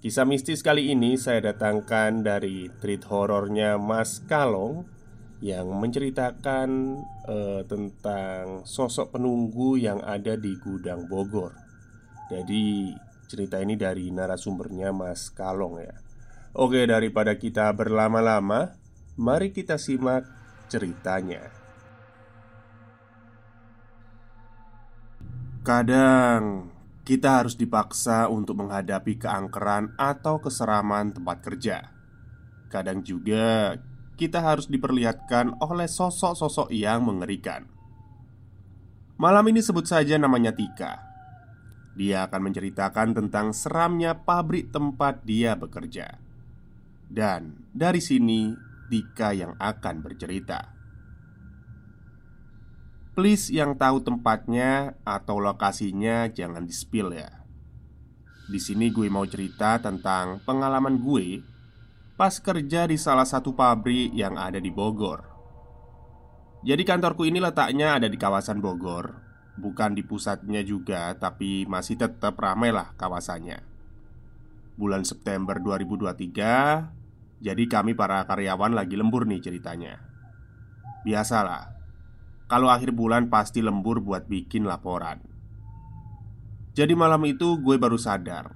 Kisah mistis kali ini saya datangkan dari treat horornya Mas Kalong yang menceritakan uh, tentang sosok penunggu yang ada di gudang Bogor. Jadi cerita ini dari narasumbernya Mas Kalong ya. Oke daripada kita berlama-lama, mari kita simak ceritanya. Kadang kita harus dipaksa untuk menghadapi keangkeran atau keseraman tempat kerja. Kadang juga kita harus diperlihatkan oleh sosok-sosok yang mengerikan. Malam ini sebut saja namanya Tika. Dia akan menceritakan tentang seramnya pabrik tempat dia bekerja. Dan dari sini Tika yang akan bercerita. Please yang tahu tempatnya atau lokasinya jangan di-spill ya. Di sini gue mau cerita tentang pengalaman gue pas kerja di salah satu pabrik yang ada di Bogor. Jadi kantorku ini letaknya ada di kawasan Bogor, bukan di pusatnya juga, tapi masih tetap ramai lah kawasannya. Bulan September 2023, jadi kami para karyawan lagi lembur nih ceritanya. Biasalah, kalau akhir bulan pasti lembur buat bikin laporan. Jadi malam itu gue baru sadar.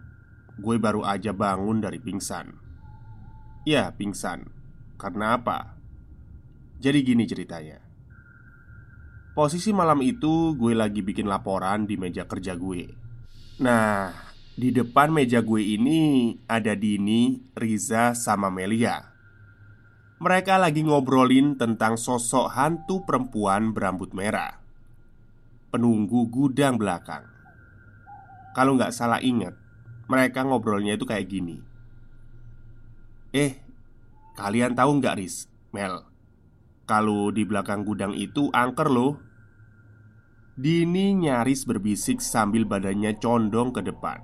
Gue baru aja bangun dari pingsan. Ya pingsan. Karena apa? Jadi gini ceritanya. Posisi malam itu gue lagi bikin laporan di meja kerja gue. Nah, di depan meja gue ini ada Dini, Riza, sama Melia mereka lagi ngobrolin tentang sosok hantu perempuan berambut merah. Penunggu gudang belakang. Kalau nggak salah ingat Mereka ngobrolnya itu kayak gini. Eh, kalian tahu nggak Riz, Mel Kalau di belakang gudang itu angker loh. Dini nyaris berbisik sambil badannya condong ke depan.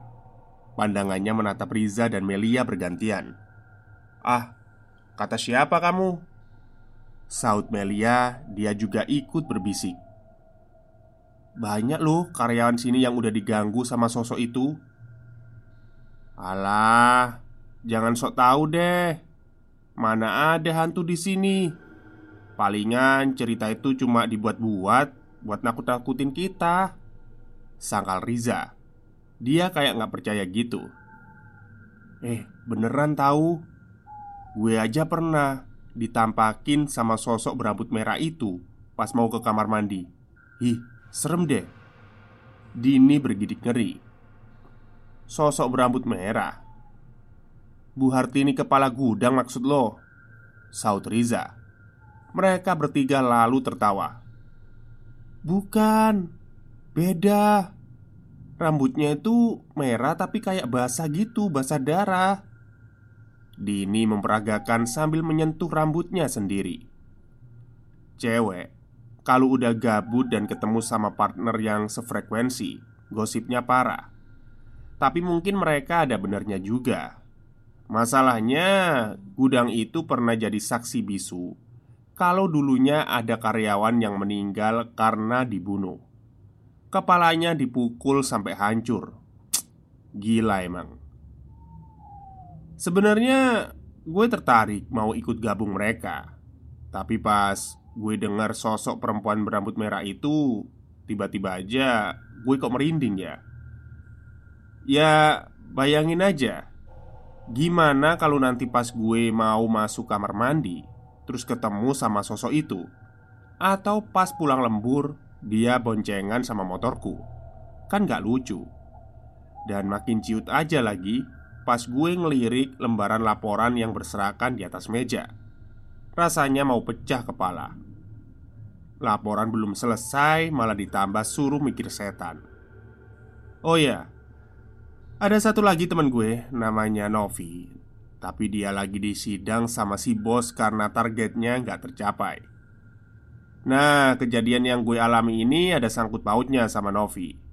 Pandangannya menatap Riza dan Melia bergantian. Ah, Kata siapa kamu? Saud Melia, dia juga ikut berbisik. Banyak loh karyawan sini yang udah diganggu sama sosok itu. Alah, jangan sok tahu deh. Mana ada hantu di sini? Palingan cerita itu cuma dibuat-buat Buat nakut-nakutin kita. Sangkal Riza Dia kayak nggak percaya gitu. Eh, beneran tahu Gue aja pernah ditampakin sama sosok berambut merah itu pas mau ke kamar mandi. Ih, serem deh. Dini bergidik ngeri. Sosok berambut merah. Bu Hartini kepala gudang maksud lo? Saud Riza. Mereka bertiga lalu tertawa. Bukan, beda. Rambutnya itu merah tapi kayak basah gitu, basah darah. Dini memperagakan sambil menyentuh rambutnya sendiri. Cewek, kalau udah gabut dan ketemu sama partner yang sefrekuensi, gosipnya parah. Tapi mungkin mereka ada benernya juga. Masalahnya, gudang itu pernah jadi saksi bisu kalau dulunya ada karyawan yang meninggal karena dibunuh. Kepalanya dipukul sampai hancur. Gila emang. Sebenarnya gue tertarik mau ikut gabung mereka. Tapi pas gue dengar sosok perempuan berambut merah itu, tiba-tiba aja gue kok merinding ya. Ya, bayangin aja. Gimana kalau nanti pas gue mau masuk kamar mandi, terus ketemu sama sosok itu? Atau pas pulang lembur, dia boncengan sama motorku? Kan gak lucu. Dan makin ciut aja lagi pas gue ngelirik lembaran laporan yang berserakan di atas meja. Rasanya mau pecah kepala. Laporan belum selesai, malah ditambah suruh mikir setan. Oh ya, ada satu lagi teman gue, namanya Novi. Tapi dia lagi di sidang sama si bos karena targetnya nggak tercapai. Nah, kejadian yang gue alami ini ada sangkut pautnya sama Novi.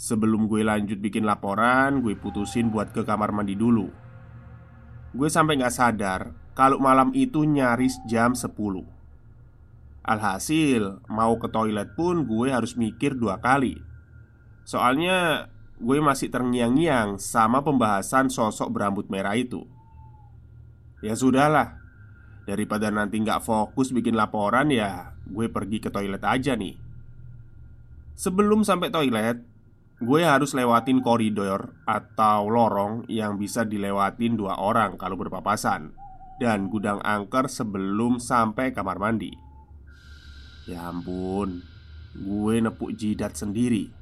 Sebelum gue lanjut bikin laporan, gue putusin buat ke kamar mandi dulu. Gue sampai nggak sadar kalau malam itu nyaris jam 10 Alhasil, mau ke toilet pun gue harus mikir dua kali. Soalnya gue masih terngiang-ngiang sama pembahasan sosok berambut merah itu. Ya sudahlah Daripada nanti nggak fokus bikin laporan ya Gue pergi ke toilet aja nih. Sebelum sampai toilet Gue harus lewatin koridor atau lorong yang bisa dilewatin dua orang kalau berpapasan Dan gudang angker sebelum sampai kamar mandi. Ya ampun Gue nepuk jidat sendiri.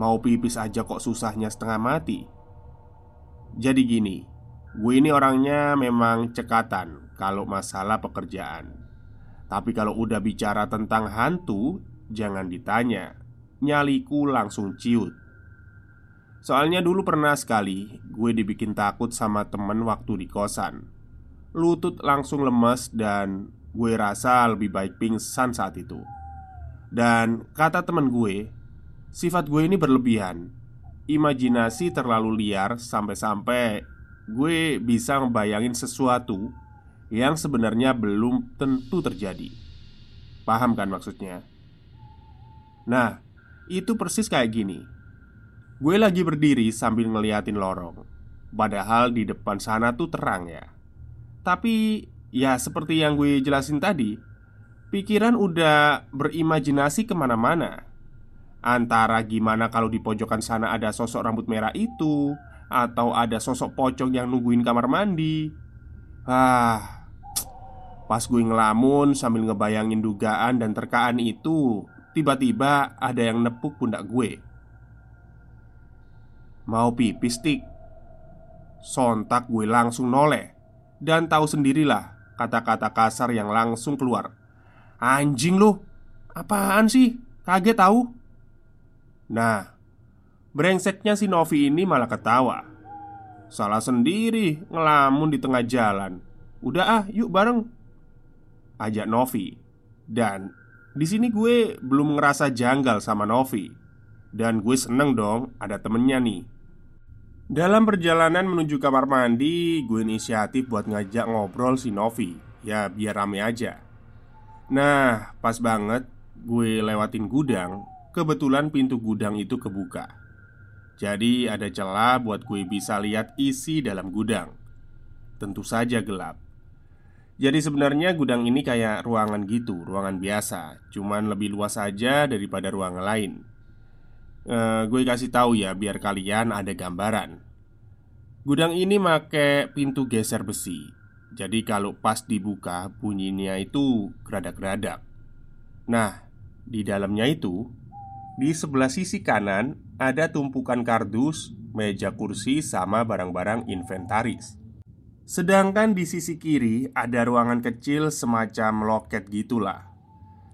Mau pipis aja kok susahnya setengah mati. Jadi gini Gue ini orangnya memang cekatan Kalau masalah pekerjaan. Tapi kalau udah bicara tentang hantu Jangan ditanya Nyaliku langsung ciut. Soalnya dulu pernah sekali Gue dibikin takut sama temen waktu di kosan. Lutut langsung lemes dan Gue rasa lebih baik pingsan saat itu. Dan kata temen gue Sifat gue ini berlebihan. Imajinasi terlalu liar Sampai-sampai Gue bisa ngebayangin sesuatu Yang sebenarnya belum tentu terjadi. Paham kan maksudnya? Nah, itu persis kayak gini. Gue lagi berdiri sambil ngeliatin lorong. Padahal di depan sana tuh terang ya. Tapi Ya seperti yang gue jelasin tadi Pikiran udah berimajinasi ke mana-mana. Antara gimana kalau di pojokan sana ada sosok rambut merah itu Atau ada sosok pocong yang nungguin kamar mandi. Ah Pas gue ngelamun sambil ngebayangin dugaan dan terkaan itu Tiba-tiba ada yang nepuk pundak gue Mau pipis tik Sontak gue langsung noleh Dan tahu sendirilah kata-kata kasar yang langsung keluar. "Anjing lu, apaan sih? Kaget tahu?" Nah, brengseknya si Novi ini malah ketawa. Salah sendiri ngelamun di tengah jalan. Udah ah, yuk bareng. Ajak Novi. Dan di sini gue belum ngerasa janggal sama Novi. Dan gue seneng dong ada temennya nih. Dalam perjalanan menuju kamar mandi, gue inisiatif buat ngajak ngobrol si Novi. Ya biar rame aja. Nah, pas banget gue lewatin gudang Kebetulan pintu gudang itu kebuka. Jadi ada celah buat gue bisa lihat isi dalam gudang. Tentu saja gelap Jadi sebenarnya gudang ini kayak ruangan gitu, ruangan biasa Cuman lebih luas saja daripada ruangan lain uh, gue kasih tahu ya biar kalian ada gambaran. Gudang ini make pintu geser besi. Jadi kalau pas dibuka bunyinya itu geradak-geradak. Nah, di dalamnya itu di sebelah sisi kanan ada tumpukan kardus, meja kursi sama barang-barang inventaris. Sedangkan di sisi kiri ada ruangan kecil semacam loket gitulah.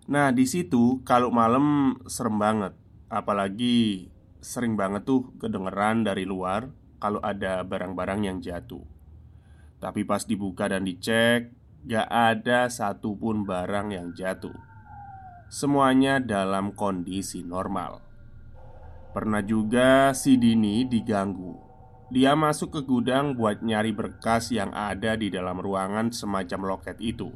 Nah, di situ kalau malam serem banget. Apalagi sering banget tuh kedengeran dari luar kalau ada barang-barang yang jatuh. Tapi pas dibuka dan dicek, gak ada satupun barang yang jatuh. semuanya dalam kondisi normal. Pernah juga si Dini diganggu. Dia masuk ke gudang buat nyari berkas yang ada di dalam ruangan semacam loket itu.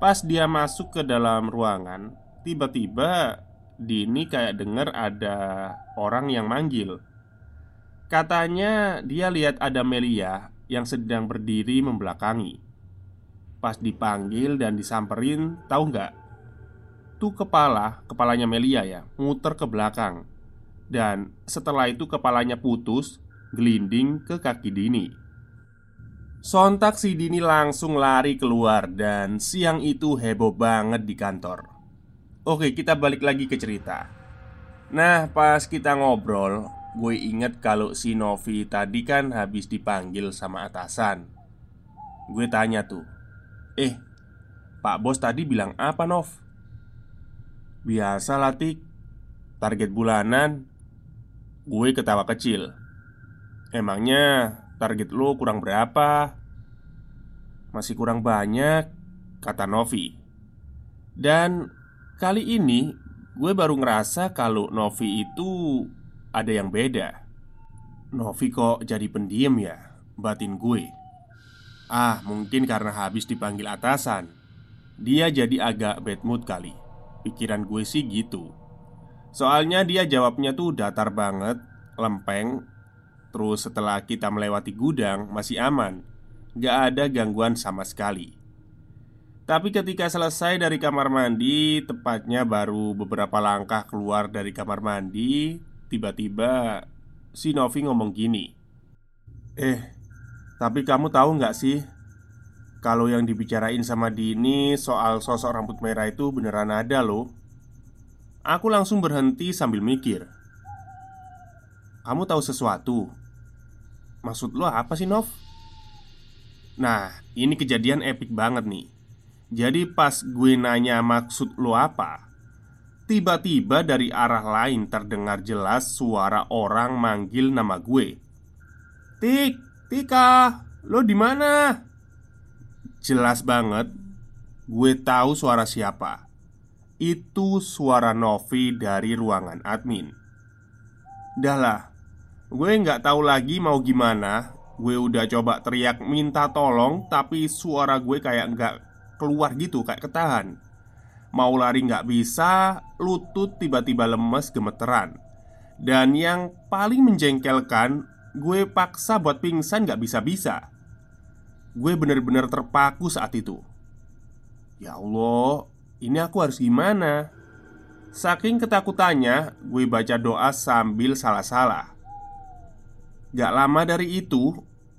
Pas dia masuk ke dalam ruangan, tiba-tiba Dini kayak dengar ada orang yang manggil. Katanya dia lihat ada Melia yang sedang berdiri membelakangi. Pas dipanggil dan disamperin, tahu nggak? Tuh kepala, kepalanya Melia ya, muter ke belakang dan setelah itu kepalanya putus, gelinding ke kaki Dini. Sontak si Dini langsung lari keluar dan siang itu heboh banget di kantor. Oke, kita balik lagi ke cerita. Nah, pas kita ngobrol, gue inget kalau si Novi tadi kan habis dipanggil sama atasan. Gue tanya tuh, "Eh, Pak Bos tadi bilang apa, Nov?" Biasa latih Target bulanan Gue ketawa kecil Emangnya target lo kurang berapa? Masih kurang banyak Kata Novi. Dan kali ini gue baru ngerasa kalau Novi itu ada yang beda. Novi kok jadi pendiam ya? Batin gue. Ah mungkin karena habis dipanggil atasan. Dia jadi agak bad mood kali. Pikiran gue sih gitu. Soalnya dia jawabnya tuh datar banget, lempeng Terus setelah kita melewati gudang masih aman. Gak ada gangguan sama sekali. Tapi ketika selesai dari kamar mandi Tepatnya baru beberapa langkah keluar dari kamar mandi Tiba-tiba si Novi ngomong gini. Eh, tapi kamu tahu nggak sih Kalau yang dibicarain sama Dini soal sosok rambut merah itu beneran ada loh? Aku langsung berhenti sambil mikir. Kamu tahu sesuatu? Maksud lo apa sih Nov? Nah ini kejadian epic banget nih Jadi pas gue nanya maksud lo apa Tiba-tiba dari arah lain terdengar jelas suara orang manggil nama gue Tik, Tika, lo di mana? Jelas banget Gue tahu suara siapa itu suara Novi dari ruangan admin Dahlah Gue nggak tahu lagi mau gimana. Gue udah coba teriak minta tolong Tapi suara gue kayak nggak keluar gitu Kayak ketahan. Mau lari nggak bisa Lutut tiba-tiba lemes gemeteran. Dan yang paling menjengkelkan Gue paksa buat pingsan nggak bisa-bisa. Gue bener-bener terpaku saat itu. Ya Allah ini aku harus gimana? Saking ketakutannya, gue baca doa sambil salah-salah. Gak lama dari itu,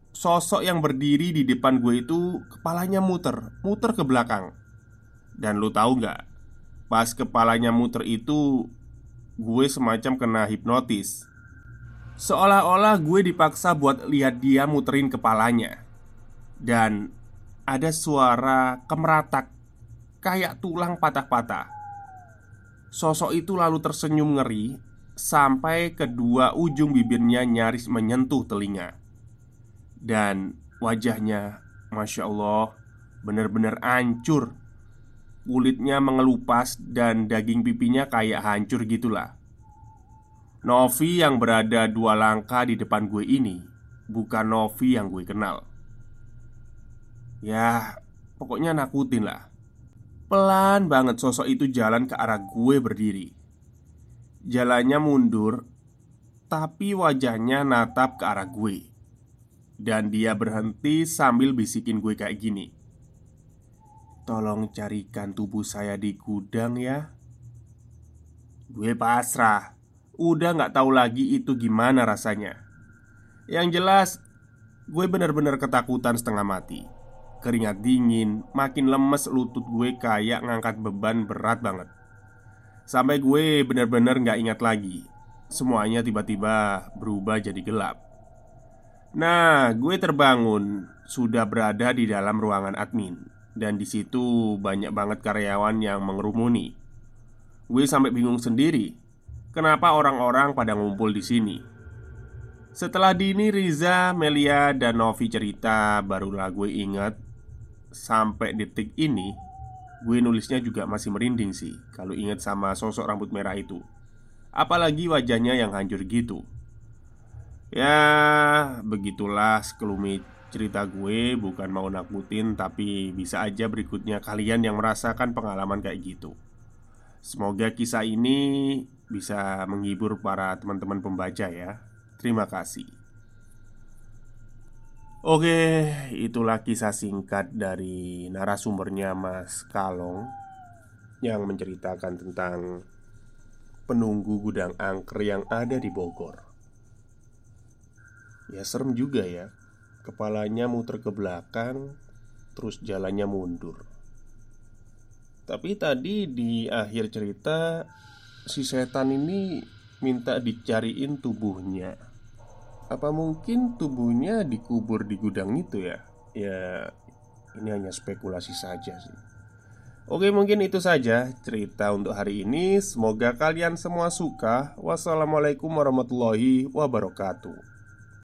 sosok yang berdiri di depan gue itu kepalanya muter, muter ke belakang. Dan lu tahu gak? Pas kepalanya muter itu, gue semacam kena hipnotis. Seolah-olah gue dipaksa buat lihat dia muterin kepalanya. Dan ada suara kemeratak kayak tulang patah-patah. Sosok itu lalu tersenyum ngeri sampai kedua ujung bibirnya nyaris menyentuh telinga. Dan wajahnya, masya Allah, benar-benar hancur. Kulitnya mengelupas dan daging pipinya kayak hancur gitulah. Novi yang berada dua langkah di depan gue ini bukan Novi yang gue kenal. Ya, pokoknya nakutin lah. Pelan banget sosok itu jalan ke arah gue berdiri Jalannya mundur Tapi wajahnya natap ke arah gue. Dan dia berhenti sambil bisikin gue kayak gini. Tolong carikan tubuh saya di gudang ya. Gue pasrah. Udah gak tahu lagi itu gimana rasanya. Yang jelas Gue bener-bener ketakutan setengah mati. Keringat dingin, makin lemes lutut gue kayak ngangkat beban berat banget Sampai gue bener-bener gak ingat lagi. Semuanya tiba-tiba berubah jadi gelap. Nah, gue terbangun Sudah berada di dalam ruangan admin. Dan di situ banyak banget karyawan yang mengerumuni. Gue sampai bingung sendiri Kenapa orang-orang pada ngumpul di sini? Setelah Dini, Riza, Melia, dan Novi cerita Barulah gue ingat Sampai detik ini Gue nulisnya juga masih merinding sih Kalau inget sama sosok rambut merah itu. Apalagi wajahnya yang hancur gitu. Ya, begitulah sekelumit cerita gue Bukan mau nakutin Tapi bisa aja berikutnya kalian yang merasakan pengalaman kayak gitu. Semoga kisah ini bisa menghibur para teman-teman pembaca ya. Terima kasih Oke, itulah kisah singkat dari narasumbernya Mas Kalong Yang menceritakan tentang penunggu gudang angker yang ada di Bogor. Ya serem juga ya. Kepalanya muter ke belakang Terus jalannya mundur. Tapi tadi di akhir cerita Si setan ini minta dicariin tubuhnya Apa mungkin tubuhnya dikubur di gudang itu ya? Ya ini hanya spekulasi saja sih. Oke mungkin itu saja cerita untuk hari ini. Semoga kalian semua suka. Wassalamualaikum warahmatullahi wabarakatuh